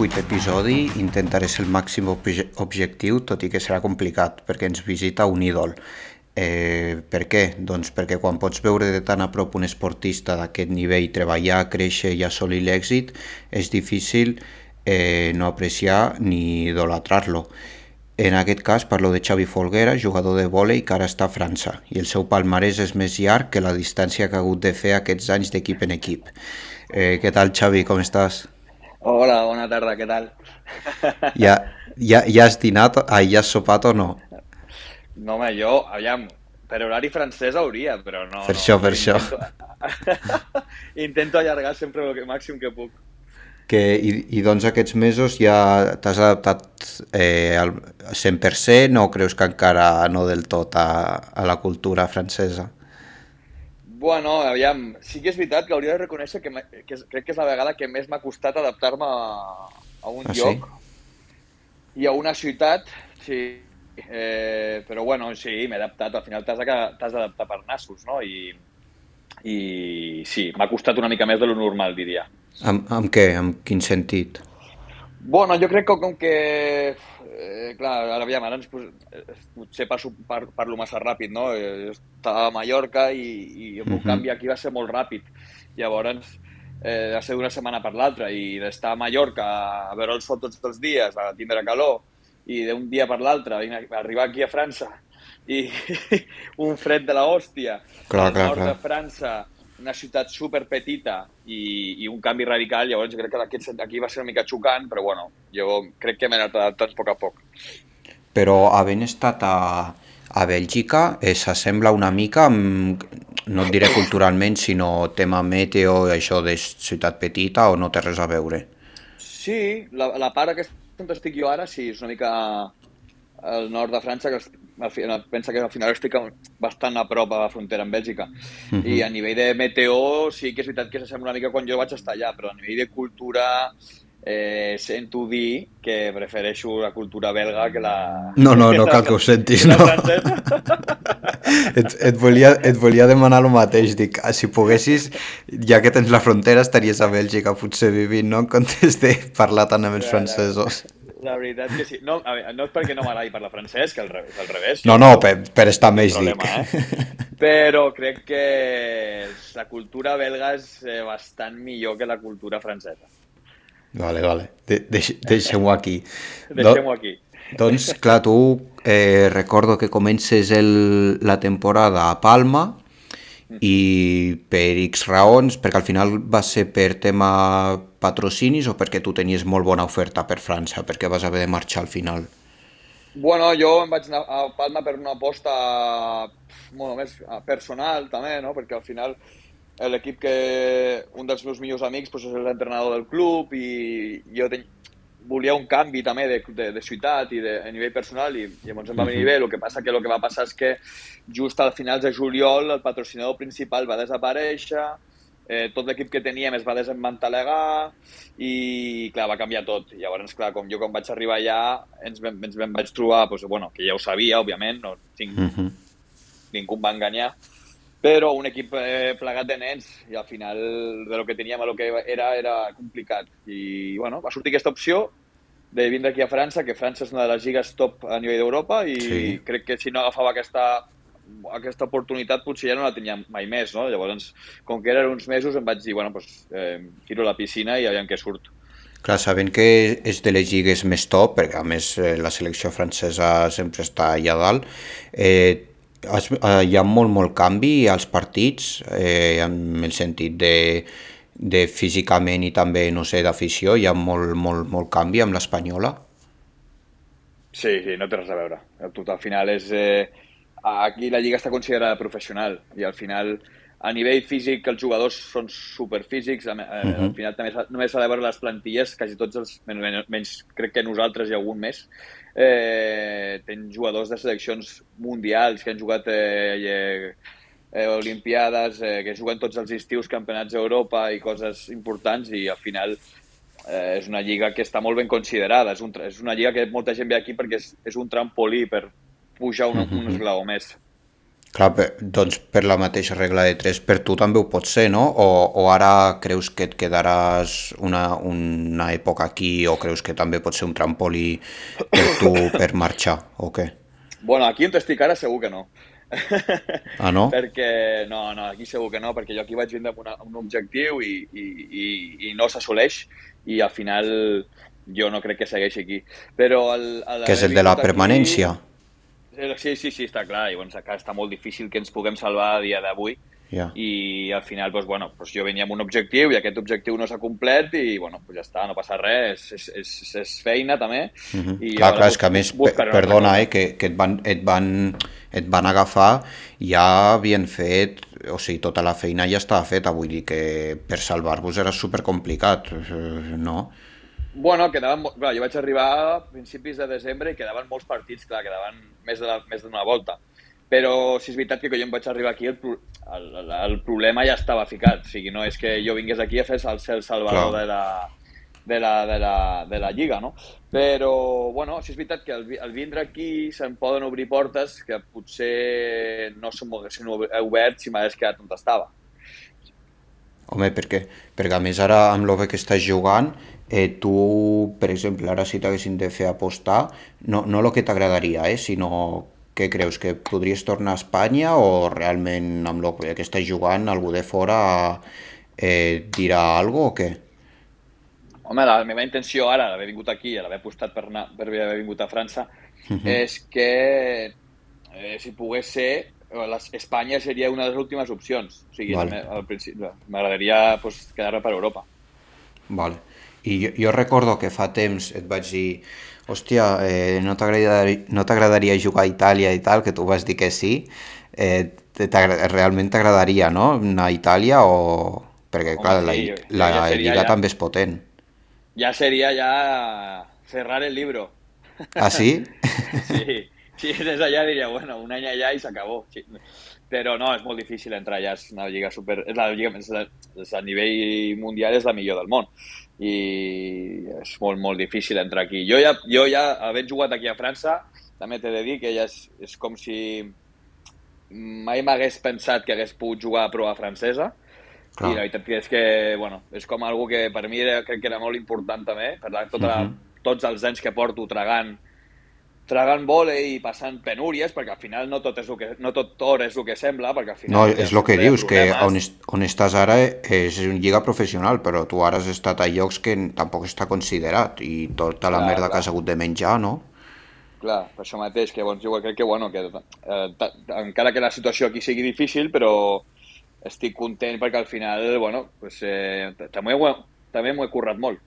vuit episodi intentaré ser el màxim objectiu, tot i que serà complicat, perquè ens visita un ídol. Eh, per què? Doncs perquè quan pots veure de tan a prop un esportista d'aquest nivell treballar, créixer i assolir l'èxit, és difícil eh, no apreciar ni idolatrar-lo. En aquest cas parlo de Xavi Folguera, jugador de vòlei que ara està a França, i el seu palmarès és més llarg que la distància que ha hagut de fer aquests anys d'equip en equip. Eh, què tal, Xavi, com estàs? Hola, bona tarda, què tal? Ja, ja, ja has dinat, ah, ja has sopat o no? No, home, jo, aviam, per horari francès hauria, però no... Per això, no, per intento... això. intento allargar sempre el que, màxim que puc. Que, i, I doncs aquests mesos ja t'has adaptat eh, al 100% o creus que encara no del tot a, a la cultura francesa? Bueno, aviam, sí que és veritat que hauria de reconèixer que, que crec que és la vegada que més m'ha costat adaptar-me a, a un ah, lloc sí? i a una ciutat, sí. Eh, però bueno, sí, m'he adaptat. Al final t'has d'adaptar per nassos, no? I, i sí, m'ha costat una mica més de lo normal, diria. Amb, amb què? En quin sentit? Bueno, jo crec que com que eh, clar, ara, aviam, ara ens, potser passo, par, parlo massa ràpid, no? Jo estava a Mallorca i, i el meu uh -huh. canvi aquí va ser molt ràpid. Llavors, eh, va ser d'una setmana per l'altra i d'estar a Mallorca a veure el sol tots els dies, a tindre calor, i d'un dia per l'altre arribar aquí a França i un fred de la hòstia, clar, al clar, nord clar. de França, una ciutat super petita i, i un canvi radical, llavors crec que aquest, aquí va ser una mica xocant, però bueno, jo crec que m'he anat adaptant a poc a poc. Però havent estat a, a Bèlgica eh, s'assembla una mica, amb, no et diré culturalment, sinó tema meteo, això de ciutat petita, o no té res a veure? Sí, la, la part aquesta on estic jo ara, sí, és una mica al nord de França, que al final, pensa que al final estic bastant a prop a la frontera amb Bèlgica. Uh -huh. I a nivell de meteo sí que és veritat que s'assembla una mica quan jo vaig estar allà, però a nivell de cultura eh, sento dir que prefereixo la cultura belga que la... No, no, no cal que ho sentis, no. et, et, volia, et volia demanar el mateix, dic, ah, si poguessis, ja que tens la frontera, estaries a Bèlgica potser vivint, no?, en comptes de parlar tant amb els francesos. La veritat que sí. No, a veure, no és perquè no m'agradi parlar francès, que al revés. Al revés no, no, per, per estar més problema, dic. Eh? Però crec que la cultura belga és eh, bastant millor que la cultura francesa. Vale, vale. De, deix, Deixem-ho aquí. Deixem-ho aquí. Doncs, clar, tu eh, recordo que comences el, la temporada a Palma i per X raons, perquè al final va ser per tema patrocinis o perquè tu tenies molt bona oferta per França, perquè vas haver de marxar al final? Bueno, jo em vaig anar a Palma per una aposta bueno, més personal també, no? perquè al final l'equip que un dels meus millors amics pues, és l'entrenador del club i jo ten, volia un canvi també de, de, de ciutat i de, a nivell personal i llavors em va venir bé. El que passa que el que va passar és que just al finals de juliol el patrocinador principal va desaparèixer, eh, tot l'equip que teníem es va desmantelegar i, clar, va canviar tot. Llavors, clar, com jo quan vaig arribar allà ens, ens vam vaig trobar, pues, bueno, que ja ho sabia, òbviament, no tinc, uh -huh. ningú em va enganyar, però un equip eh, plegat de nens i al final de lo que teníem a lo que era era complicat i bueno, va sortir aquesta opció de vindre aquí a França, que França és una de les lligues top a nivell d'Europa i sí. crec que si no agafava aquesta, aquesta oportunitat potser ja no la tenia mai més, no? Llavors, com que eren uns mesos, em vaig dir, bueno, pues, eh, tiro a la piscina i aviam què surt. Clar, sabent que és de les lligues més top, perquè a més eh, la selecció francesa sempre està allà dalt, eh, es, eh, hi ha molt, molt canvi als partits, eh, en el sentit de, de físicament i també, no sé, d'afició, hi ha molt, molt, molt canvi amb l'espanyola? Sí, sí, no té res a veure. Tot al final és... Eh, aquí la lliga està considerada professional i al final a nivell físic els jugadors són superfísics, uh -huh. al final també només s'ha de veure les plantilles, quasi tots els, menys, menys crec que nosaltres i algun més, eh, tenen jugadors de seleccions mundials que han jugat eh, eh, olimpiades, eh, que juguen tots els estius campionats d'Europa i coses importants i al final eh, és una lliga que està molt ben considerada. És, un, és una lliga que molta gent ve aquí perquè és, és un trampolí per pujar un, un esglaó més. Clar, per, doncs per la mateixa regla de 3, per tu també ho pot ser, no? O, o ara creus que et quedaràs una, una època aquí o creus que també pot ser un trampolí per tu per marxar, o què? Bueno, aquí on estic ara segur que no. Ah, no? perquè, no, no, aquí segur que no, perquè jo aquí vaig vindre amb, una, amb un objectiu i, i, i, i no s'assoleix i al final jo no crec que segueixi aquí. Però el, el Que és el de la permanència? Aquí, Sí, sí, sí, està clar. I bueno, està molt difícil que ens puguem salvar a dia d'avui. Ja. I al final, doncs, bueno, doncs jo venia amb un objectiu i aquest objectiu no s'ha complet i bueno, doncs ja està, no passa res, és, és, és, és feina també. Uh -huh. I clar, clar, és que a més, perdona, eh, que, que et, van, et, van, et van agafar, ja havien fet, o sigui, tota la feina ja estava feta, vull dir que per salvar-vos era supercomplicat, eh, no? Bueno, quedaven, clar, jo vaig arribar a principis de desembre i quedaven molts partits, clar, quedaven més de la- més d'una volta. Però si és veritat que quan jo em vaig arribar aquí el, pro- el, el, problema ja estava ficat. O sigui, no és que jo vingués aquí a fer el ser salvador Clar. de la, de la, de, la, de la Lliga, no? Però, bueno, si és veritat que al, vi- al vindre aquí se'n poden obrir portes que potser no se m'haguessin obert si m'hagués quedat on estava. Home, perquè, perquè a més ara amb el que estàs jugant, eh, tu, per exemple, ara si t'haguessin de fer apostar, no, no el que t'agradaria, eh, sinó què creus, que podries tornar a Espanya o realment amb el que estàs jugant algú de fora eh, dirà alguna o què? Home, la meva intenció ara, d'haver vingut aquí, d'haver apostat per, anar, per haver vingut a França, Mhm. és que, eh, si pogués ser, Espanya seria una de les últimes opcions. O sigui, Vale. m'agradaria pues, quedar-me per Europa. Vale. I jo, jo recordo que fa temps et vaig dir hòstia, eh, no t'agradaria no t'agradaria jugar a Itàlia i tal, que tu vas dir que sí. Eh, realment t'agradaria, no? Anar a Itàlia o... Perquè, Home, clar, la, sí, la ja seria Lliga ja. també és potent. Ya sería ya cerrar el libro. Ah, sí? Sí, si eres allá diría, bueno, un año allá y se acabó. Sí. Però no, és molt difícil entrar allà, és una lliga super... És la lliga, és la, és a nivell mundial és la millor del món i és molt, molt difícil entrar aquí. Jo ja, jo ja havent jugat aquí a França, també t'he de dir que ja és, és com si mai m'hagués pensat que hagués pogut jugar a prova francesa Clar. i la veritat és que, bueno, és com algo que per mi era, crec que era molt important també, per la, tota, Mhm. tots els anys que porto tragant tragant vòlei i passant penúries, perquè al final no tot, és el que, no tot or és el que sembla, perquè al final... No, és el que dius, que on, on estàs ara és una lliga professional, però tu ara has estat a llocs que tampoc està considerat i tota la Clar, merda clar. que has hagut de menjar, no? Clar, per això mateix, que doncs, jo crec que, bueno, que eh, encara que la situació aquí sigui difícil, però estic content perquè al final, bueno, pues, eh, també, ho he- també m'ho he currat molt.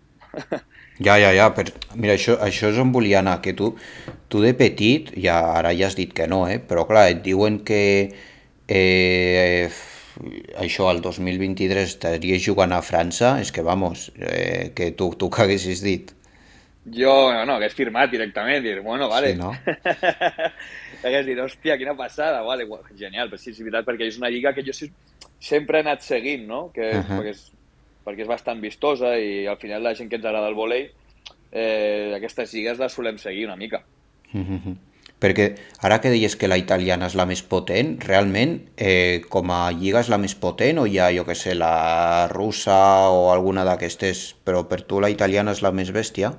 Ja, ja, ja, per... mira, això, això és on volia anar, que tu, tu de petit, ja, ara ja has dit que no, eh? però clar, et diuen que eh, això al 2023 estaries jugant a França, és que, vamos, eh, que tu, tu que haguessis dit. Jo, no, no, hagués firmat directament, dir, bueno, vale. Sí, no? hagués dit, hòstia, quina passada, vale, genial, però sí, és veritat, perquè és una lliga que jo sempre he anat seguint, no? Que, uh. -huh. perquè, és, perquè és bastant vistosa i al final la gent que ens agrada el volei, eh, aquestes lligues les solem seguir una mica. Mhm. Perquè ara que deies que la italiana és la més potent, realment eh, com a lliga és la més potent o hi ha, jo que sé, la russa o alguna d'aquestes, però per tu la italiana és la més bèstia?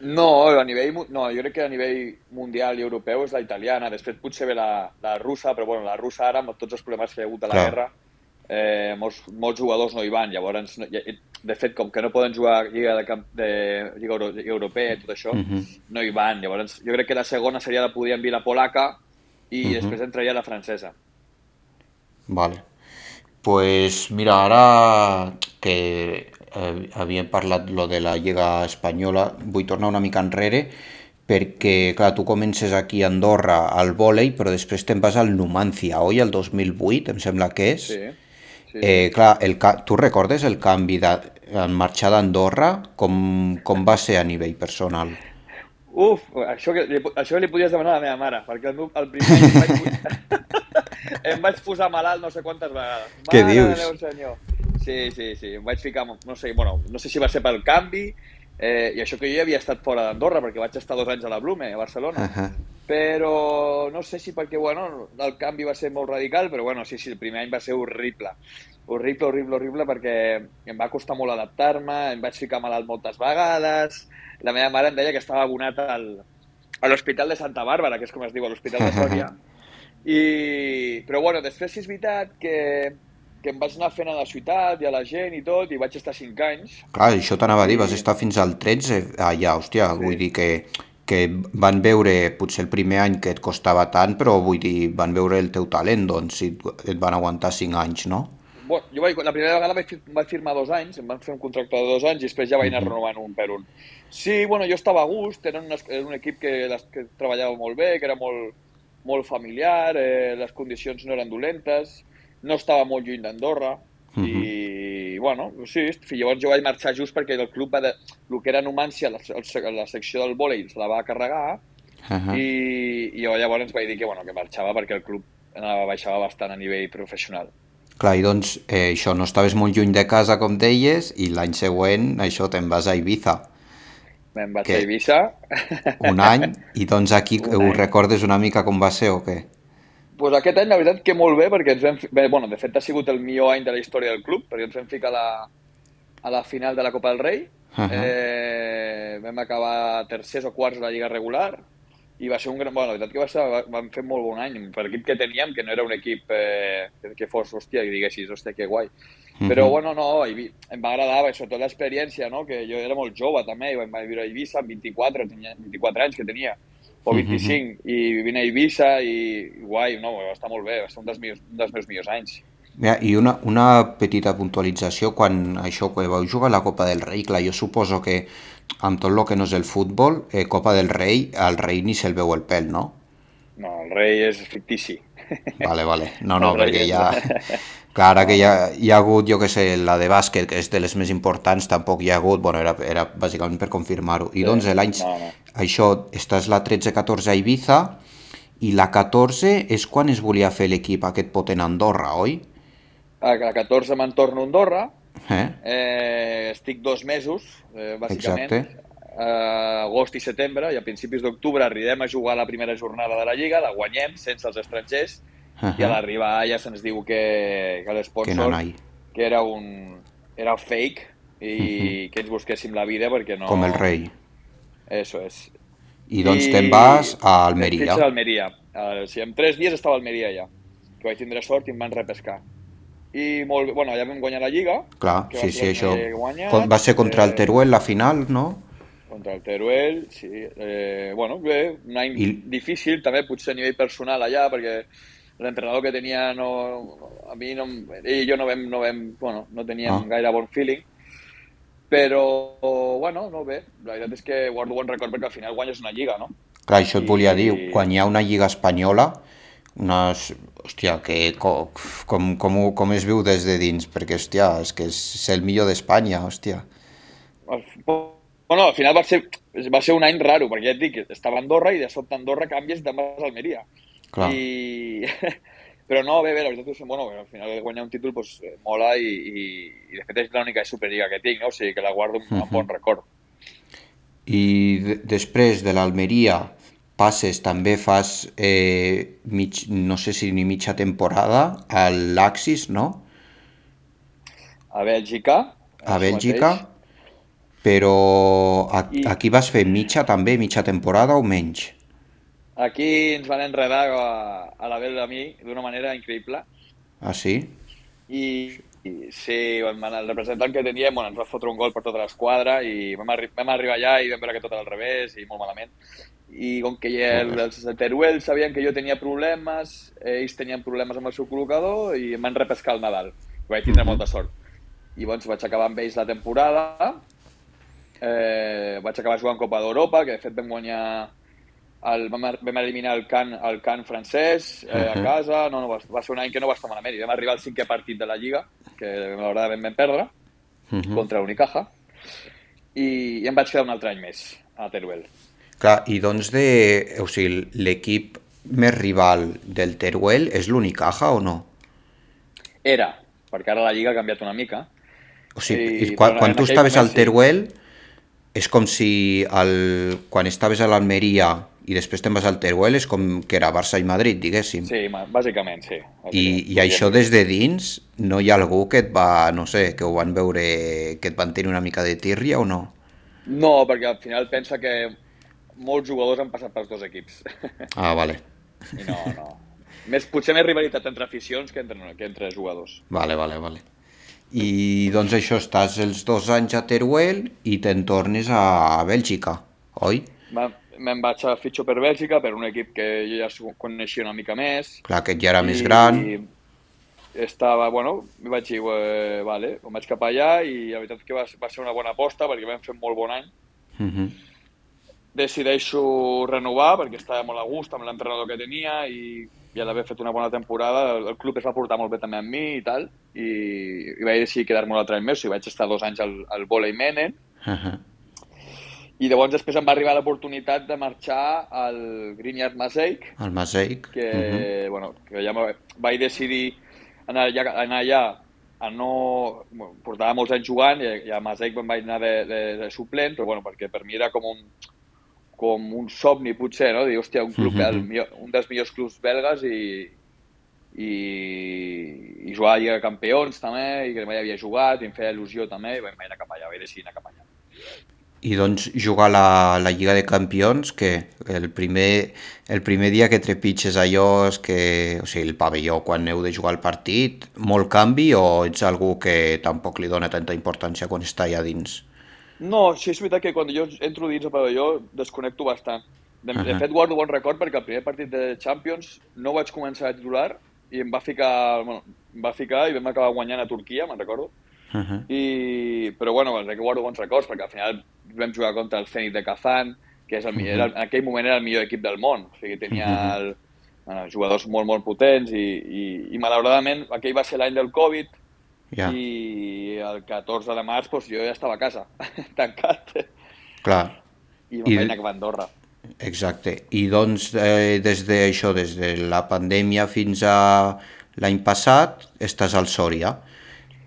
No, a nivell, no, jo crec que a nivell mundial i europeu és la italiana, després potser ve la, la russa, però bueno, la russa ara, amb tots els problemes que hi ha hagut a la Clar. guerra, eh, molts, molts jugadors no hi van, llavors, no, de fet, com que no poden jugar Lliga, de camp, de, Lliga, Euro, Lliga Europea i tot això, Mhm. no hi van, llavors jo crec que la segona seria la podríem dir la polaca i Mhm. després entraria la francesa. Vale. Pues mira, ara que eh, havíem parlat lo de la Lliga Espanyola, vull tornar una mica enrere perquè, clar, tu comences aquí a Andorra al vòlei, però després te'n vas al Numancia, oi? El 2008, em sembla que és. Sí, sí, Eh, clar, el tu recordes el canvi de... en marxar d'Andorra? Com, com va ser a nivell personal? Uf, això, que, li, això li podies demanar a la meva mare, perquè el, meu, el primer any em vaig, em vaig posar malalt no sé quantes vegades. Què Mare dius? de Déu senyor. Sí, sí, sí, em vaig ficar, no sé, bueno, no sé si va ser pel canvi, Eh, I això que jo ja havia estat fora d'Andorra, perquè vaig estar dos anys a la Blume, a Barcelona. Uh -huh. Però no sé si perquè, bueno, el canvi va ser molt radical, però bueno, sí, sí, el primer any va ser horrible. Horrible, horrible, horrible, perquè em va costar molt adaptar-me, em vaig ficar malalt moltes vegades, la meva mare em deia que estava abonat al, a l'Hospital de Santa Bàrbara, que és com es diu, a l'Hospital de Sòria. I... Però bueno, després sí és veritat que, que em vaig anar fent a la ciutat i a la gent i tot, i vaig estar 5 anys. Clar, això t'anava a dir, vas estar fins al 13 allà, hòstia, sí. vull dir que, que van veure potser el primer any que et costava tant, però vull dir, van veure el teu talent, doncs, si et van aguantar 5 anys, no? Bueno, jo vaig, la primera vegada vaig, vaig firmar dos anys, em van fer un contracte de dos anys i després ja vaig anar renovant un per un. Sí, bueno, jo estava a gust, era un, era un equip que, les, que treballava molt bé, que era molt, molt familiar, eh, les condicions no eren dolentes, no estava molt lluny d'Andorra, i, bueno, sí, llavors jo vaig marxar just perquè el club va de, el que era Numància, la, la secció del vòlei, se la va carregar, uh -huh. i, i llavors vaig dir que, bueno, que marxava perquè el club anava, baixava bastant a nivell professional. Clar, i doncs eh, això, no estaves molt lluny de casa, com deies, i l'any següent, això, te'n vas a Ibiza. Me'n vaig que... a Ibiza. Un any, i doncs aquí ho any. recordes una mica com va ser o què? Pues aquest any la veritat que molt bé perquè ens vam... Bé, bueno, de fet ha sigut el millor any de la història del club perquè ens vam ficar a la, a la final de la Copa del Rei. Uh -huh. eh, vam acabar tercers o quarts de la Lliga regular i va ser un gran... Bueno, la veritat que va ser, vam fer molt bon any per l'equip que teníem, que no era un equip eh, que fos, hòstia, i diguessis, hòstia, que guai. Uh -huh. Però, bueno, no, em va agradar, sobretot l'experiència, no?, que jo era molt jove també, i vam viure a Eivissa amb 24, tenia 24 anys que tenia o 25, uh -huh. i vine a Eivissa i guai, no, va estar molt bé, va ser un dels meus, un dels meus millors anys. Ja, I una, una petita puntualització, quan això, que vau jugar a la Copa del Rei, clar, jo suposo que amb tot el que no és el futbol, eh, Copa del Rei, al rei ni se'l veu el pèl, no? No, el rei és fictici. Vale, vale. No, no, perquè ja... Clar, ara que hi ha, hi ha hagut, jo que sé, la de bàsquet, que és de les més importants, tampoc hi ha hagut, bueno, era, era bàsicament per confirmar-ho. I doncs l'any, no, no. això, estàs la 13-14 a Ibiza, i la 14 és quan es volia fer l'equip aquest potent a Andorra, oi? A la 14 me'n torno a Andorra, eh? Eh, estic dos mesos, eh, bàsicament, Exacte. Eh, agost i setembre, i a principis d'octubre arribem a jugar la primera jornada de la Lliga, la guanyem sense els estrangers, Uh -huh. I a l'arribar ja se'ns diu que, que l'esponsor que, que era un era fake i uh -huh. que ens busquéssim la vida perquè no... Com el rei. Eso és. I doncs I... te'n vas a Almeria. a Almeria. Uh, sí, en tres dies estava a Almeria ja, que vaig tindre sort i em van repescar. I molt bé, bueno, ja vam guanyar la Lliga. Clar, sí, sí, això. Guanyat, va ser contra eh... el Teruel la final, no? Contra el Teruel, sí. Eh, bueno, bé, un any I... difícil, també potser a nivell personal allà, perquè l'entrenador que tenia no, a mi no, ell i jo no vam, no vam, bueno, no teníem ah. gaire bon feeling, però, bueno, no bé, la veritat és que guardo bon record perquè al final guanyes una lliga, no? Clar, això et volia dir, quan hi ha una lliga espanyola, unes, hòstia, que com, com, com, com es viu des de dins, perquè, hòstia, és que és el millor d'Espanya, hòstia. Bueno, al final va ser, va ser un any raro, perquè ja et dic, estava a Andorra i de sobte a Andorra canvies de a Almeria. Clar. I... Però no, bé, bé, la veritat és que, bueno, al final guanyar un títol pues, eh, mola i, i, i de fet és l'única Superliga que tinc, no? o sigui que la guardo amb, uh -huh. bon record. I després de l'Almeria passes, també fas, eh, mig, no sé si ni mitja temporada al l'Axis, no? A Bèlgica. A Bèlgica, mateix. però aquí, I... aquí vas fer mitja també, mitja temporada o menys? Aquí ens van enredar a, a la veu de mi d'una manera increïble. Ah, sí? I, i sí, el representant que teníem bueno, ens va fotre un gol per tota l'esquadra i vam, arri vam arribar allà i vam veure que tot era al revés i molt malament. I com que el, els de Teruel sabien que jo tenia problemes, ells tenien problemes amb el seu col·locador i em van repescar el Nadal. I vaig tindre mm -hmm. molta sort. I doncs vaig acabar amb ells la temporada, eh, vaig acabar jugant Copa d'Europa, que de fet vam guanyar el, vam, vam eliminar el Can, el Can francès eh, uh -huh. a casa, no, no, va, va ser un any que no va estar malament, i vam arribar al cinquè partit de la Lliga, que la veritat vam, vam perdre, uh -huh. contra l'Unicaja, i, i em vaig quedar un altre any més a Teruel. Clar, i doncs de... O sigui, l'equip més rival del Teruel és l'Unicaja o no? Era, perquè ara la Lliga ha canviat una mica. O sigui, I, quan, quan tu estaves al Teruel, és com si el, quan estaves a l'Almeria i després te'n vas al Teruel, és com que era Barça i Madrid, diguéssim. Sí, bàsicament, sí. Bàsicament. I, I això des de dins, no hi ha algú que et va, no sé, que ho van veure, que et van tenir una mica de tírria o no? No, perquè al final pensa que molts jugadors han passat pels dos equips. Ah, vale. I no, no. Més, potser més rivalitat entre aficions que entre, que entre jugadors. Vale, vale, vale. I doncs això, estàs els dos anys a Teruel i te'n tornes a Bèlgica, oi? Me'n vaig a fitxo per Bèlgica, per un equip que jo ja coneixia una mica més. Clar, que ja era i, més gran. I estava, bueno, vaig dir, eh, vale, em vaig cap allà i la veritat que va, va ser una bona aposta perquè vam fer un molt bon any. Uh mhm. -huh decideixo renovar perquè estava molt a gust amb l'entrenador que tenia i ja d'haver fet una bona temporada, el club es va portar molt bé també amb mi i tal, i, i vaig decidir quedar-me un altre any més, o sigui, vaig estar dos anys al, al volei Menen, uh -huh. I llavors després em va arribar l'oportunitat de marxar al Grinyard Maseic, al Maseic, que, uh -huh. bueno, que ja vaig decidir anar allà, anar allà a no... Bueno, portava molts anys jugant i, i a Maseic em vaig anar de, de, de suplent, però bueno, perquè per mi era com un, com un somni, potser, no? Dir, hòstia, un club, mm -hmm. el millor, un dels millors clubs belgues i, i, i jugar a Lliga de Campions també, i que mai havia jugat, i em feia il·lusió també, i vaig anar cap allà, vaig decidir anar cap allà. I doncs jugar la, la Lliga de Campions, que el primer, el primer dia que trepitges allò és que, o sigui, el pavelló, quan heu de jugar el partit, molt canvi o ets algú que tampoc li dona tanta importància quan està allà dins? No, sí, és veritat que quan jo entro dins el pavelló desconnecto bastant. De, uh -huh. de fet, guardo bon record perquè el primer partit de Champions no vaig començar a titular i em va ficar, bueno, em va ficar i vam acabar guanyant a Turquia, me'n recordo. Uh -huh. I, però bueno, que guardo bons records perquè al final vam jugar contra el Zenit de Kazan, que és el, uh -huh. era, en aquell moment era el millor equip del món. O sigui, tenia uh -huh. el, bueno, jugadors molt, molt potents i, i, i malauradament aquell va ser l'any del Covid, ja. I el 14 de març doncs, jo ja estava a casa, tancat. Clar. I anar cap a Andorra. Exacte. I doncs, eh, des d'això, des de la pandèmia fins a l'any passat, estàs al Sòria,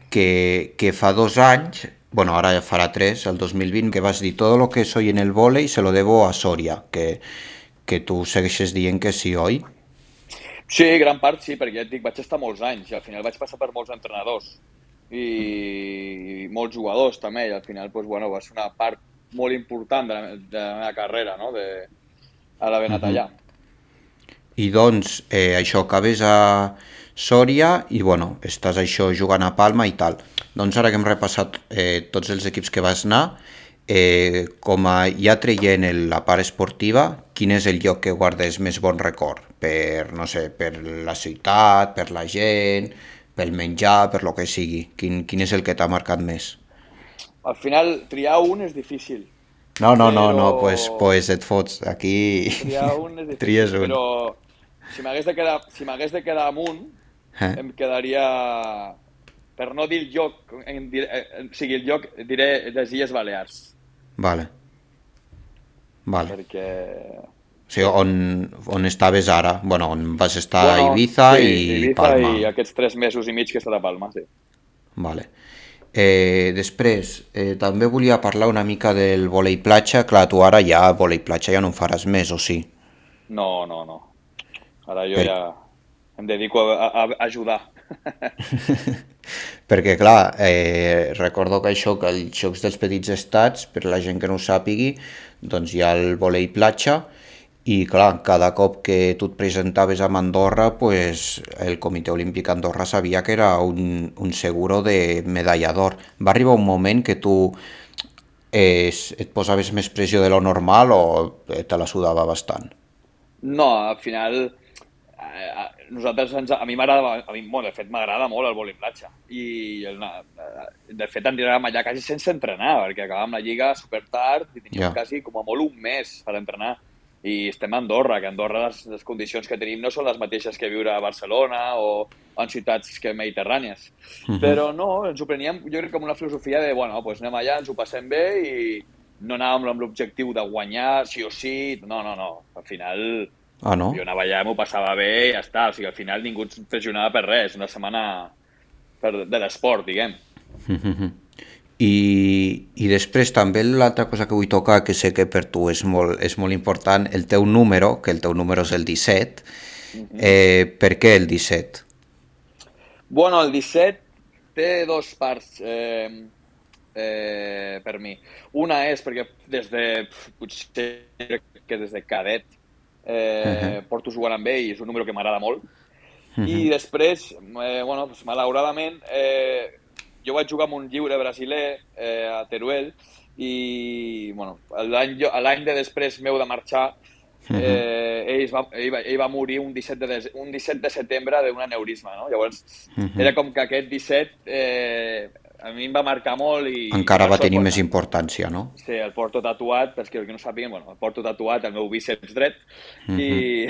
que, que fa dos anys, bueno, ara ja farà tres, el 2020, que vas dir tot lo que soy en el volei se lo debo a Sòria, que, que tu segueixes dient que sí, oi? Sí, gran part sí, perquè ja et dic, vaig estar molts anys i al final vaig passar per molts entrenadors i molts jugadors també i al final doncs, bueno, va ser una part molt important de la, de la meva carrera no? de, a la anat allà. I doncs eh, això acabes a Sòria i bueno, estàs això jugant a Palma i tal. Doncs ara que hem repassat eh, tots els equips que vas anar, eh, com a ja traient la part esportiva, quin és el lloc que guardes més bon record? Per, no sé, per la ciutat, per la gent, pel menjar, per lo que sigui. Quin, quin és el que t'ha marcat més? Al final, triar un és difícil. No, no, no, no, pues, pues et fots. Aquí triar un és difícil, tries un. però si m'hagués de quedar, si de quedar amb un, eh? em quedaria per no dir el lloc, en, en, o sigui, el lloc diré les Illes Balears. Vale. Vale. Perquè... O sigui, on, on estaves ara? Bueno, on vas estar bueno, a Ibiza sí, i Ibiza Palma. i aquests tres mesos i mig que he estat a Palma, sí. Vale. Eh, després, eh, també volia parlar una mica del volei platja. Clar, tu ara ja volei platja ja no en faràs més, o sí? No, no, no. Ara jo per... ja em dedico a, a, a ajudar. Perquè, clar, eh, recordo que això, que els Jocs dels Petits Estats, per la gent que no ho sàpigui, doncs hi ha el volei platja, i clar, cada cop que tu et presentaves a Andorra, pues, el Comitè Olímpic Andorra sabia que era un, un seguro de medalla d'or. Va arribar un moment que tu eh, et posaves més pressió de lo normal o te la sudava bastant? No, al final eh, nosaltres ens, a mi m'agrada, a mi, bueno, de fet m'agrada molt el vòlei platja i el, de fet anirem allà quasi sense entrenar perquè acabàvem la lliga super tard i teníem yeah. quasi com a molt un mes per entrenar i estem a Andorra, que a Andorra les, les condicions que tenim no són les mateixes que viure a Barcelona o en ciutats que mediterrànies. Uh -huh. Però no, ens ho preníem, jo crec, com una filosofia de, bueno, doncs anem allà, ens ho passem bé i no anàvem amb l'objectiu de guanyar sí o sí, no, no, no. Al final Ah, no? Jo anava allà, m'ho passava bé i ja està. O sigui, al final ningú et pressionava per res. Una setmana per, de l'esport, diguem. I, i després també l'altra cosa que vull tocar, que sé que per tu és molt, és molt important, el teu número, que el teu número és el 17, eh, per què el 17? Bueno, el 17 té dos parts eh, eh, per mi. Una és perquè des de, potser que des de cadet eh, uh -huh. porto jugant amb ell i és un número que m'agrada molt. Uh -huh. I després, eh, bueno, pues, malauradament, eh, jo vaig jugar amb un lliure brasiler eh, a Teruel i bueno, l'any de després meu de marxar eh, ell, va, ell, va, ell va morir un 17 de, un 17 de setembre d'un aneurisma, no? Llavors, uh -huh. era com que aquest 17 eh, a mi em va marcar molt i... Encara va tenir més importància, no? Sí, el porto tatuat, perquè el que no sàpiguen, bueno, el porto tatuat el meu bíceps dret uh -huh. i,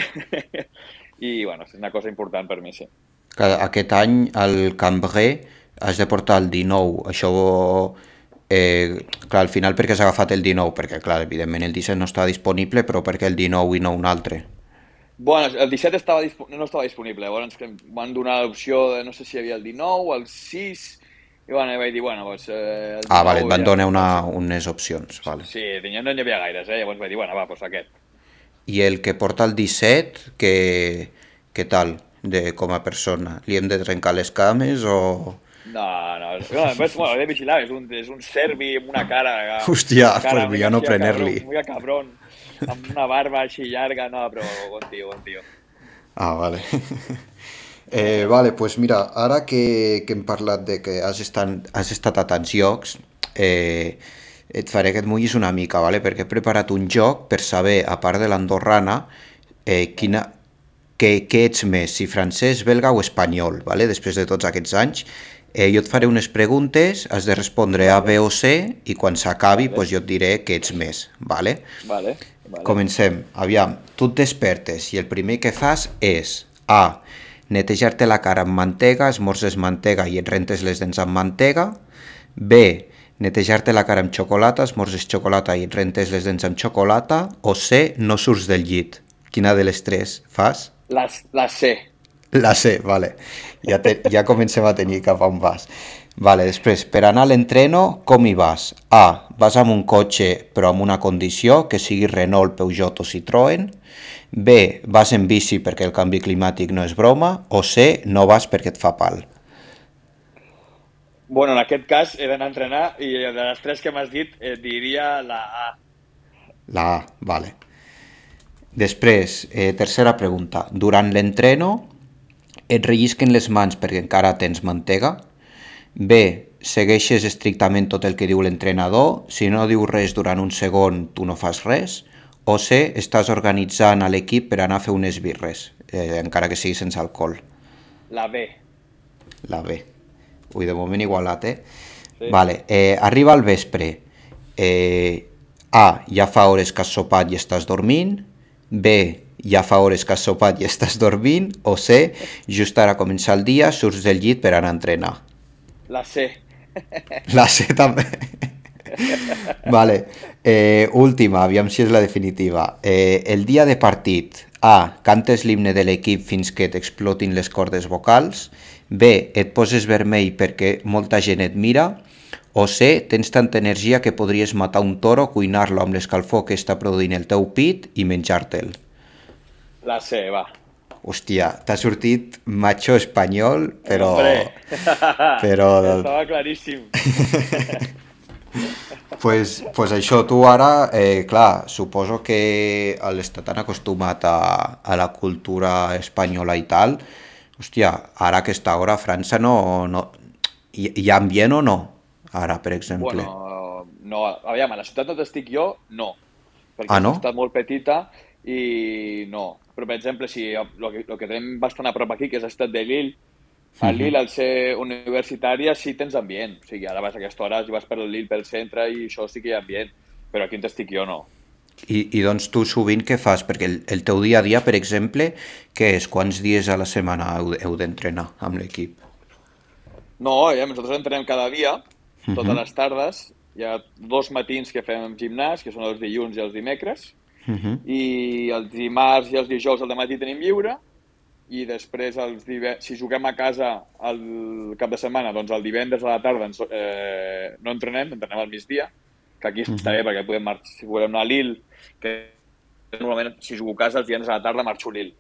i, bueno, és una cosa important per mi, sí. Aquest any, al Cambrai, has de portar el 19. Això Eh, clar, al final perquè s'ha agafat el 19, perquè clar, evidentment el 17 no està disponible, però perquè el 19 i no un altre? Bueno, el 17 estava no estava disponible, llavors que van donar l'opció de no sé si hi havia el 19, el 6, i bueno, vaig dir, bueno, doncs... Eh, ah, vale, et van ja... donar una, unes opcions, vale. Sí, no n'hi havia gaires, eh? llavors vaig dir, bueno, va, doncs aquest. I el que porta el 17, que, què tal, de, com a persona? Li hem de trencar les cames o...? No, no, no, pues, bueno, de vigilar, és un, és un serbi amb una cara... Hòstia, una cara, pues ja no prener-li. Muy cabron, amb una barba així llarga, no, però bon tio, bon tio. Ah, vale. Eh, vale, pues mira, ara que, que hem parlat de que has estat, has estat a tants llocs, eh, et faré que et mullis una mica, vale? perquè he preparat un joc per saber, a part de l'andorrana, eh, quina, què, què ets més, si francès, belga o espanyol, vale? després de tots aquests anys, Eh, jo et faré unes preguntes, has de respondre A, B o C i quan s'acabi vale. pues jo et diré que ets més, vale? Vale, vale. Comencem. Aviam, tu et despertes i el primer que fas és A. Netejar-te la cara amb mantega, esmorzes mantega i et rentes les dents amb mantega. B. Netejar-te la cara amb xocolata, esmorzes xocolata i et rentes les dents amb xocolata. O C. No surts del llit. Quina de les tres fas? La, la C. La C, vale. Ja, te, ja comencem a tenir cap a on vas. Vale, després, per anar a l'entreno, com hi vas? A. Vas amb un cotxe però amb una condició, que sigui Renault, Peugeot o Citroën. B. Vas en bici perquè el canvi climàtic no és broma. O C. No vas perquè et fa pal. Bueno, en aquest cas he d'anar a entrenar i de les tres que m'has dit eh, diria la A. La A, vale. Després, eh, tercera pregunta. Durant l'entreno, et rellisquen les mans perquè encara tens mantega. B. Segueixes estrictament tot el que diu l'entrenador. Si no diu res durant un segon, tu no fas res. O C. Estàs organitzant a l'equip per anar a fer unes birres, eh, encara que sigui sense alcohol. La B. La B. Ui, de moment igualat, eh? Sí. Vale, eh, arriba al vespre. Eh, A. Ja fa hores que has sopat i estàs dormint. B ja fa hores que has sopat i estàs dormint, o C, just ara començar el dia, surts del llit per anar a entrenar. La C. La C també. vale, eh, última, aviam si és la definitiva. Eh, el dia de partit, A, cantes l'himne de l'equip fins que t'explotin les cordes vocals, B, et poses vermell perquè molta gent et mira, o C, tens tanta energia que podries matar un toro, cuinar-lo amb l'escalfor que està produint el teu pit i menjar-te'l. La C, va. Hòstia, t'ha sortit macho espanyol, però... Però... Estava claríssim. pues, pues això, tu ara, eh, clar, suposo que l'estat tan acostumat a, a la cultura espanyola i tal, hòstia, ara a aquesta hora a França no... no hi, hi ha ambient o no? Ara, per exemple. Bueno, no, aviam, a la ciutat on estic jo, no. Perquè ah, no? és una ciutat molt petita i no. Però, per exemple, si el que, el que tenim bastant a prop aquí, que és l'estat de Lille, a Lille, al ser universitària, sí tens ambient. O sigui, ara vas a aquesta hora i vas per Lille, pel centre, i això sí que hi ha ambient. Però aquí on estic jo, no. I, I doncs tu sovint què fas? Perquè el, el teu dia a dia, per exemple, què és? Quants dies a la setmana heu, heu d'entrenar amb l'equip? No, ja, nosaltres entrenem cada dia, totes uh -huh. les tardes. Hi ha dos matins que fem gimnàs, que són els dilluns i els dimecres, Uh -huh. I els dimarts i els dijous al matí tenim lliure i després els si juguem a casa el cap de setmana, doncs el divendres a la tarda ens, eh, no entrenem, entrenem al migdia, que aquí uh -huh. està bé perquè podem marxar, si volem anar a Lille, que normalment si jugo a casa els divendres a la tarda marxo a Lille.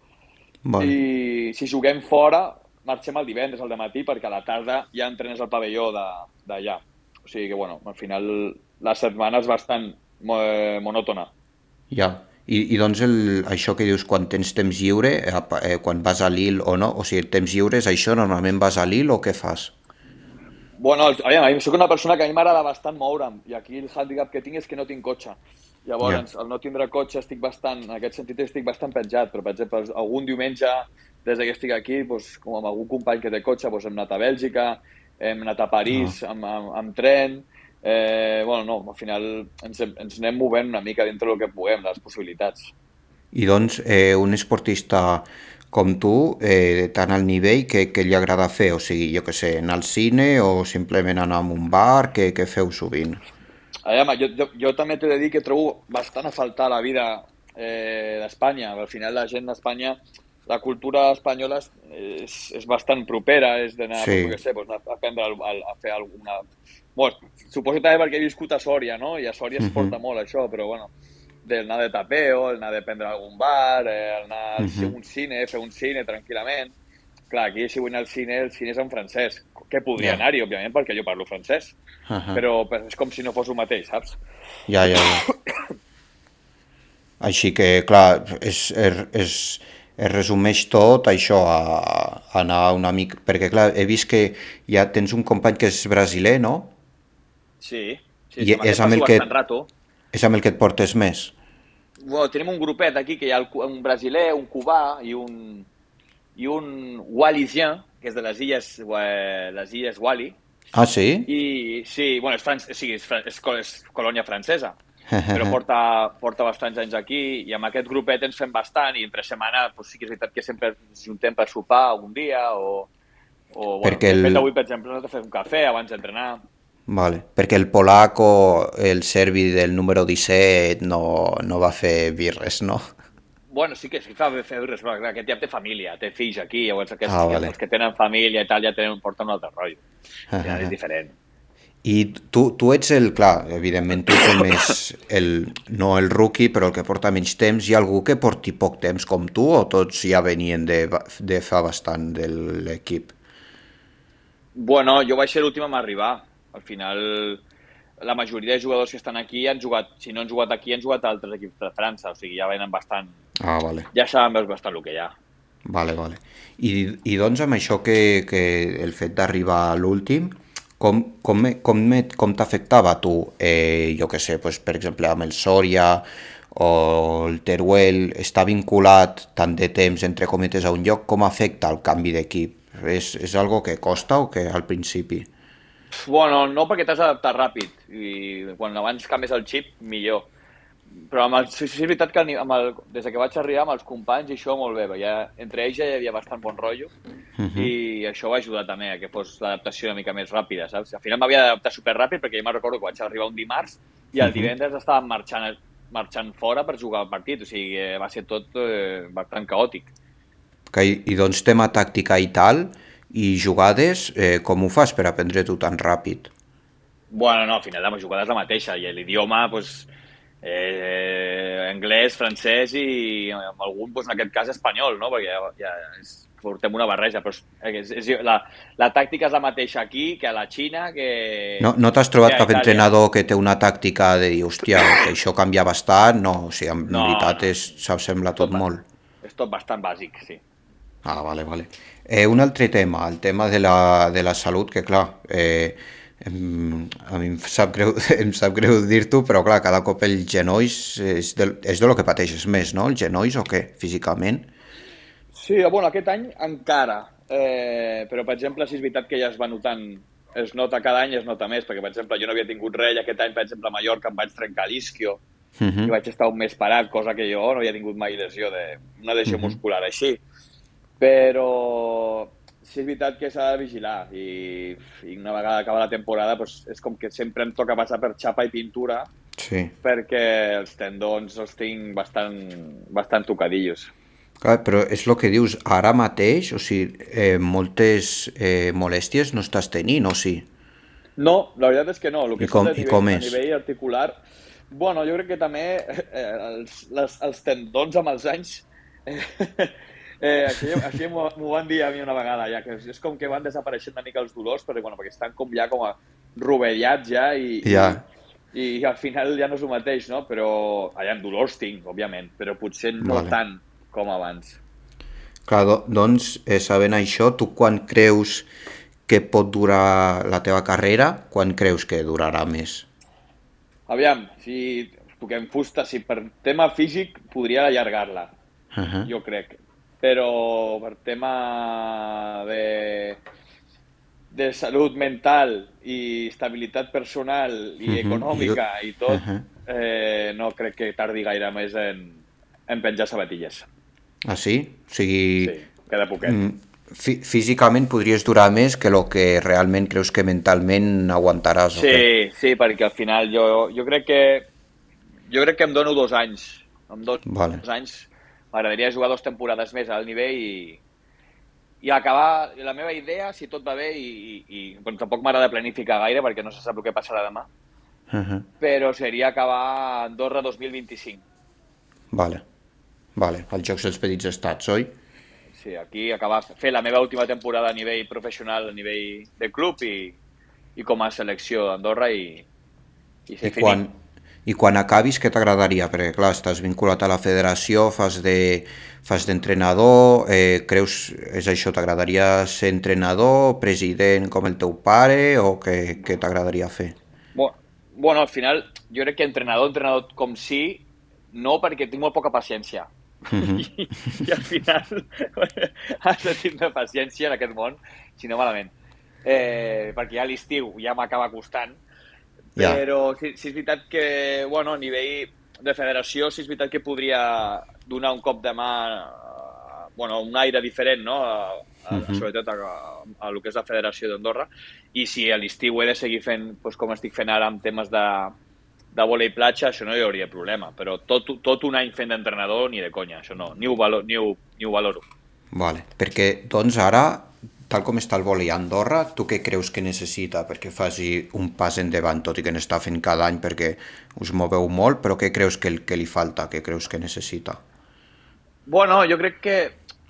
Vale. I si juguem fora, marxem el divendres al matí perquè a la tarda ja entrenes al pavelló d'allà. O sigui que, bueno, al final la setmana és bastant monòtona. Ja. I, i doncs el, això que dius quan tens temps lliure, eh, eh, quan vas a Lille o no, o sigui, temps lliure és això, normalment vas a Lille o què fas? Bueno, aviam, soc una persona que a mi m'agrada bastant moure'm i aquí el handicap que tinc és que no tinc cotxe. Llavors, yeah. al no tindre cotxe estic bastant, en aquest sentit estic bastant penjat, però per exemple, algun diumenge, des que estic aquí, doncs, com amb algun company que té cotxe, doncs, hem anat a Bèlgica, hem anat a París ah. amb, amb, amb tren, eh, bueno, no, al final ens, ens anem movent una mica dintre del que puguem, les possibilitats. I doncs, eh, un esportista com tu, eh, tant al nivell que, que li agrada fer, o sigui, jo que sé, anar al cine o simplement anar a un bar, que, que feu sovint? Aviam, jo, jo, jo també t'he de dir que trobo bastant a faltar la vida eh, d'Espanya. Al final la gent d'Espanya, la cultura espanyola és, és, és bastant propera, és d'anar, sí. no sé, doncs, a, aprendre a, a fer alguna Bueno, suposo també perquè he viscut a Sòria, no? I a Sòria es porta uh -huh. molt això, però bueno, d'anar de tapeo, anar de prendre algun bar, eh, anar uh -huh. a un cine, fer un cine tranquil·lament. Clar, aquí si vull anar al cine, el cine és en francès, que podria yeah. anar-hi, òbviament, perquè jo parlo francès, uh -huh. però, però és com si no fos el mateix, saps? Ja, ja, ja. Així que, clar, és, és, és, es resumeix tot això a, a anar una mica... Perquè, clar, he vist que ja tens un company que és brasiler, no? Sí, sí, I és amb, el que, rato. és amb el que et portes més? Bueno, tenim un grupet aquí que hi ha un brasiler, un cubà i un, i un walisien, que és de les illes, eh, les illes Wali. Ah, sí? I sí, bueno, és, fran sí, és, és, és colònia francesa, però porta, porta bastants anys aquí i amb aquest grupet ens fem bastant i entre setmana pues, sí que és veritat que sempre ens juntem per sopar algun dia o, o bueno, el... avui, per exemple, de fer un cafè abans d'entrenar. Vale, perquè el polaco, el serbi del número 17, no, no va fer birres, no? Bueno, sí que sí fa fer birres, però aquest ja té família, té fills aquí, llavors aquests, ah, vale. els que tenen família i tal ja tenen, porten un altre rotllo. Ja és diferent. I tu, tu ets el, clar, evidentment tu ets el més, el, no el rookie, però el que porta menys temps. Hi ha algú que porti poc temps com tu o tots ja venien de, de fa bastant de l'equip? Bueno, jo vaig ser l'últim a arribar, al final, la majoria de jugadors que estan aquí han jugat, si no han jugat aquí, han jugat a altres equips de França, o sigui, ja venen bastant... Ah, vale. Ja saben bastant el que hi ha. Vale, vale. I, i doncs amb això que, que el fet d'arribar a l'últim, com, com, com, com t'afectava a tu, eh, jo que sé, pues, per exemple, amb el Sòria o el Teruel, està vinculat tant de temps, entre cometes, a un lloc, com afecta el canvi d'equip? És, és algo que costa o que al principi? Bueno, no perquè t'has adaptat ràpid i quan abans canvies el xip, millor. Però amb el, sí, sí, és veritat que amb el, des que vaig arribar amb els companys i això molt bé, ja, entre ells ja hi havia bastant bon rotllo uh -huh. i això va ajudar també a que fos l'adaptació una mica més ràpida, saps? Al final m'havia d'adaptar superràpid perquè jo me'n recordo que vaig arribar un dimarts i el divendres estàvem marxant, marxant fora per jugar el partit, o sigui, va ser tot eh, bastant caòtic. Okay, I doncs tema tàctica i tal, i jugades, eh, com ho fas per aprendre-t'ho tan ràpid? Bueno, no, al final la jugada és la mateixa i l'idioma, pues, eh, anglès, francès i amb algun, pues, en aquest cas, espanyol, no? perquè ja, ja és, portem una barreja, però és, és, la, la tàctica és la mateixa aquí que a la Xina, que... No, no t'has trobat cap entrenador que té una tàctica de dir, hòstia, que això canvia bastant? No, o sigui, en no, veritat és, sembla tot, tot molt. És tot bastant bàsic, sí. Ah, vale, vale. Eh, un altre tema, el tema de la, de la salut, que clar, eh, a mi em sap greu, em sap greu dir-t'ho, però clar, cada cop el genolls és de, és de lo que pateixes més, no? El genolls o què, físicament? Sí, bueno, aquest any encara, eh, però per exemple, si és veritat que ja es va notant, es nota cada any, es nota més, perquè per exemple jo no havia tingut res, aquest any per exemple a Mallorca em vaig trencar l'isquio, uh -huh. i vaig estar un mes parat, cosa que jo no havia tingut mai lesió de, una lesió uh -huh. muscular així però sí és veritat que s'ha de vigilar i, i una vegada acaba la temporada doncs és com que sempre em toca passar per xapa i pintura sí. perquè els tendons els tinc bastant, bastant tocadillos. Clar, però és el que dius, ara mateix, o sigui, eh, moltes eh, molèsties no estàs tenint, o sí? No, la veritat és que no. El que I com- a i com a és? nivell articular... Bueno, jo crec que també eh, els, les, els tendons amb els anys... Eh, eh, així així m'ho van dir a mi una vegada, ja, que és, com que van desapareixent una mica els dolors, perquè, bueno, perquè estan com ja com a rovellats ja i, Ja. i, i al final ja no és el mateix, no? Però allà amb dolors tinc, òbviament, però potser no Vale. tant com abans. Clar, do, doncs, eh, sabent això, tu quan creus que pot durar la teva carrera, quan creus que durarà més? Aviam, si toquem fusta, si per tema físic podria allargar-la, Uh -huh. jo crec. Però per tema de, de salut mental i estabilitat personal i Mhm, econòmica i- i tot, Mhm. eh, no crec que tardi gaire més en, en penjar sabatilles. Ah, sí? O sigui, Sí, queda poquet. mm, fí físicament podries durar més que el que realment creus que mentalment aguantaràs, o? Sí, sí, perquè al final jo, jo crec que jo crec que em dono dos anys. Em dono Vale. dos anys. M'agradaria jugar dues temporades més al nivell i, i acabar la meva idea, si tot va bé, i, i, i bueno, tampoc m'agrada planificar gaire perquè no se sap el que passarà demà, Uh -huh. però seria acabar Andorra 2025. Vale. Vale, als Jocs dels Petits Estats, oi? Sí, aquí acabar, fer la meva última temporada a nivell professional, a nivell de club i, i com a selecció d'Andorra i, i ser I quan, I quan acabis, què t'agradaria? Perquè, clar, estàs vinculat a la federació, fas de fas d'entrenador, eh, creus, és això, t'agradaria ser entrenador, president com el teu pare, o què, què t'agradaria fer? Bueno, bueno, al final, jo crec que entrenador, entrenador com sí, no, perquè tinc molt poca paciència. Mhm. I, I al final has de tindre paciència en aquest món, si no malament. Eh, perquè ja a l'estiu ja m'acaba costant, Ja. però sí, sí és veritat que, bueno, a nivell de federació, sí és veritat que podria donar un cop de mà, eh, bueno, un aire diferent, no?, a, a, Mhm. sobretot a, a, a lo que és la federació d'Andorra, i si a l'estiu he de seguir fent, doncs, com estic fent ara amb temes de, de vòlei platja, això no hi hauria problema, però tot, tot un any fent d'entrenador, ni de conya, això no, ni ho, valor, ni ho, ni ho valoro. Vale, perquè, doncs, ara, tal com està el vòlei a Andorra, tu què creus que necessita perquè faci un pas endavant, tot i que n'està fent cada any perquè us moveu molt, però què creus que, que li falta, què creus que necessita? Bueno, jo crec que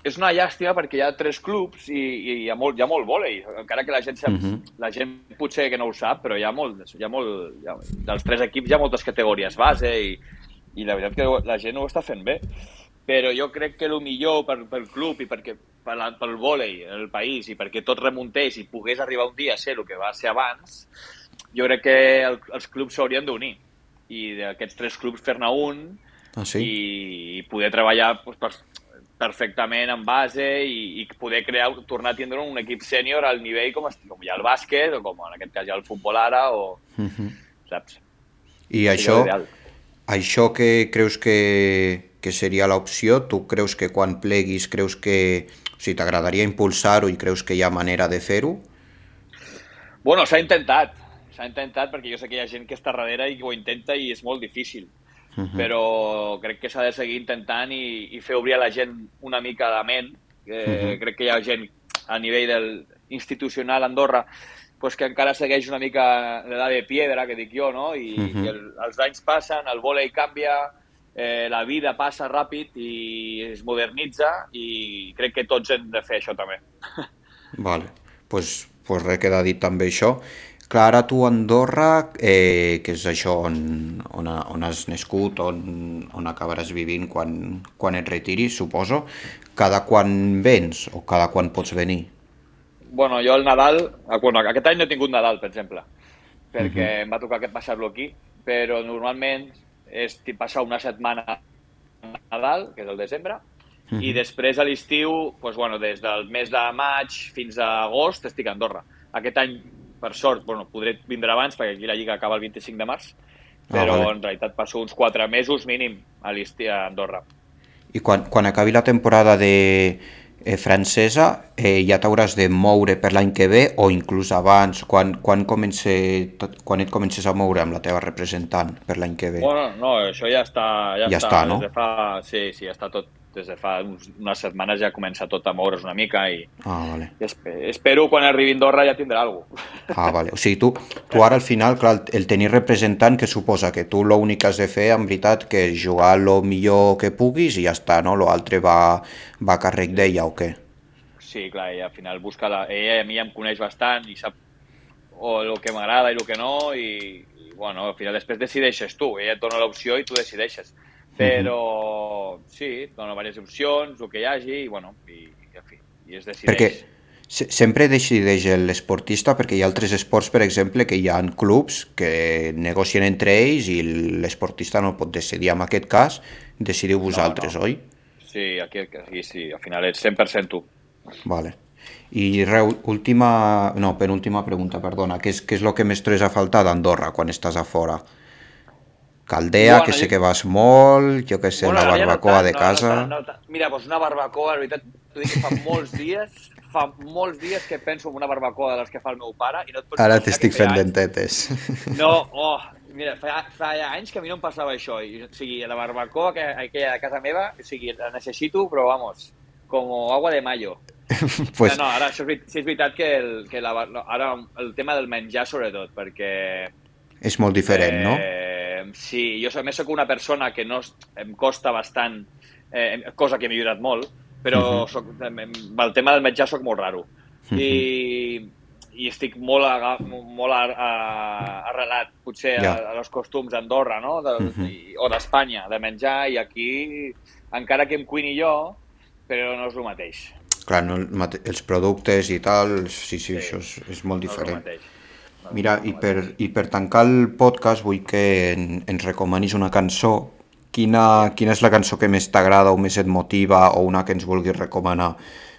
és una llàstima perquè hi ha tres clubs i, i hi ha molt, hi ha molt vòlei, encara que la gent, sap, Mhm. la gent potser que no ho sap, però hi ha molt, hi ha molt hi ha, dels tres equips hi ha moltes categories base i, i la veritat que la gent ho està fent bé. Però jo crec que el millor per, pel club i perquè, per la, pel vòlei en el país i perquè tot remuntés i pogués arribar un dia a ser el que va ser abans, jo crec que el, els clubs s'haurien d'unir i d'aquests tres clubs fer-ne un Ah, sí? i, i poder treballar doncs, per, perfectament en base i, i poder crear, tornar a tindre un equip sènior al nivell com, com hi ha el bàsquet o com en aquest cas hi ha el futbol ara o, Mhm. saps? I Seria això, això que creus que, que seria l'opció, tu creus que quan pleguis, creus que... O sigui, t'agradaria impulsar-ho i creus que hi ha manera de fer-ho? Bueno, s'ha intentat, s'ha intentat perquè jo sé que hi ha gent que està darrere i que ho intenta i és molt difícil. Mhm. però crec que s'ha de seguir intentant i, i fer obrir a la gent una mica de ment. Eh, Mhm. Crec que hi ha gent a nivell del institucional a Andorra pues que encara segueix una mica l'edat de piedra, que dic jo, no? I, Mhm. i el, els anys passen, el vòlei canvia, eh, la vida passa ràpid i es modernitza i crec que tots hem de fer això també. Vale, pues, pues res, queda dit també això. Clar, ara tu a Andorra, eh, que és això on, on, on has nascut, on, on acabaràs vivint quan, quan et retiris, suposo, cada quan vens o cada quan pots venir? Bueno, jo el Nadal, ah, bueno, aquest any no he tingut Nadal, per exemple, perquè em va tocar aquest passar-lo aquí, però normalment és passar una setmana a Nadal, que és el desembre, i després a l'estiu, doncs, bueno, des del mes de maig fins a agost estic a Andorra. Aquest any, per sort, bueno, podré vindre abans, perquè aquí la Lliga acaba el 25 de març, però vale. en realitat passo uns quatre mesos mínim a l'estiu a Andorra. I quan, quan acabi la temporada de eh, francesa, eh, ja t'hauràs de moure per l'any que ve o inclús abans, quan, quan, comence, tot, quan et comences a moure amb la teva representant per l'any que ve? Bueno, no, això ja està... Ja, Ja està, no? Des de fa... Sí, sí, ja està tot, des de fa unes setmanes ja comença tot a moure's una mica i, Ah, vale. i espe espero quan arribi a Andorra ja tindrà alguna cosa. Ah, vale. O sigui, tu, tu ara al final, clar, el- el tenir representant que suposa que tu l'únic que has de fer, en veritat, que és jugar el millor que puguis i ja està, no? L'altre va, va a càrrec d'ella o què? Sí, clar, ella al final busca la... Ella a mi em coneix bastant i sap o el que m'agrada i el que no i, i, bueno, al final després decideixes tu. Ella et dona l'opció i tu decideixes. Però, sí, et dona diverses opcions, el que hi hagi, i, bueno, i, i en fi, i es decideix. Perquè se sempre decideix l'esportista perquè hi ha altres esports, per exemple, que hi ha clubs que negocien entre ells i l'esportista no pot decidir. En aquest cas, decidiu vosaltres, no. oi? Sí, aquí, aquí sí, al final ets 100% tu. Vale. I re, última, no, penúltima pregunta, perdona. Què és, què és el que més trobes a faltar d'Andorra quan estàs a fora? Caldea, Bueno, que sé jo- que vas molt, jo que sé, Bueno, la ara ja no barbacoa tant, de casa... No, no, no, mira, doncs una barbacoa, la veritat, t'ho dic fa molts dies, fa molts dies que penso en una barbacoa de les que fa el meu pare i no et pots Ara t'estic fent anys- dentetes. No, oh, mira, fa, fa anys que a mi no em passava això. I, o sigui, la barbacoa que, aquella a casa meva, o sigui, la necessito, però vamos, com agua de mayo. pues, No, no, ara això és, sí és veritat que, el, que la, ara el tema del menjar sobretot, perquè... és molt diferent, no? Eh, sí, jo a més sóc una persona que no em costa bastant, eh, cosa que he millorat molt, però uh Mhm. -huh. soc, el tema del menjar sóc molt raro. I, i estic molt, aga, molt a, a, arrelat, potser, Ja. a, a els costums d'Andorra, no? De, Mhm. i, o d'Espanya, de menjar, i aquí, encara que em cuini jo, però no és el mateix. Clar, no, els productes i tal, sí, sí, Sí. això és, és molt No és el diferent. mateix. No és Mira, i per, i per tancar el podcast vull que en, ens recomanis una cançó. Quina, quina és la cançó que més t'agrada o més et motiva o una que ens vulguis recomanar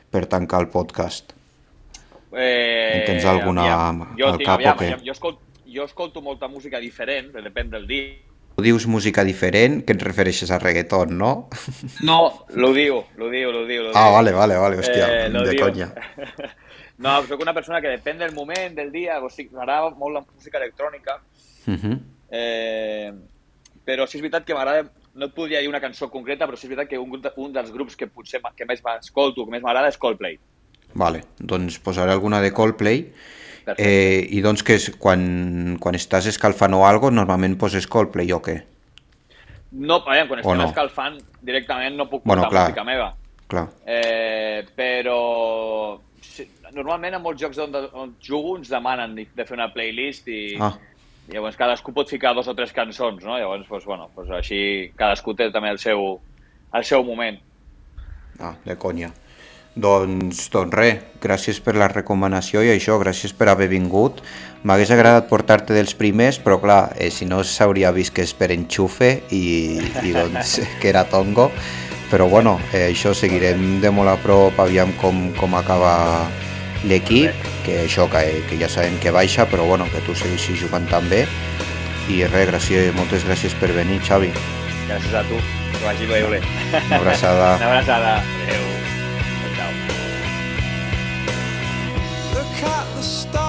per tancar el podcast? Eh, En tens alguna aviam, jo, al cap o aviam, què? aviam, jo, escolto, jo escolto molta música diferent, depèn del dia. Dius música diferent, que et refereixes a reggaeton, no? No, lo diu, lo diu, lo diu. Lo Ah, vale, vale, vale, hòstia, Eh, de diu. conya. No, soc una persona que depèn del moment, del dia, o sigui, m'agrada molt la música electrònica, Uh -huh. eh, però sí és veritat que m'agrada, no et podria dir una cançó concreta, però sí és veritat que un, un dels grups que potser que més m'escolto, que més m'agrada és Coldplay. Vale, doncs posaré alguna de Coldplay. Perfecte. Eh, I doncs que és, quan, quan estàs escalfant o algo, normalment poses Coldplay o què? No, a veure, quan estem no? escalfant, directament no puc Bueno, portar clar. música meva. Clar. Eh, però normalment en molts jocs on, on jugo ens demanen de fer una playlist i Ah, llavors cadascú pot ficar dos o tres cançons, no? Llavors, doncs, bueno, doncs així cadascú té també el seu, el seu moment. ah, de conya. Doncs, doncs res, gràcies per la recomanació i això, gràcies per haver vingut. M'hagués agradat portar-te dels primers, però clar, eh, si no s'hauria vist que és per enxufe i, i doncs que era tongo. Però bueno, eh, això seguirem de molt a prop, aviam com, com acaba l'equip, que això que, que ja sabem que baixa, però bueno, que tu segueixis jugant també. I res, gràcies, moltes gràcies per venir, Xavi. Gràcies a tu, que vagi bé, Ole. Una abraçada. Una abraçada. Adéu. Ciao. Look at the stars,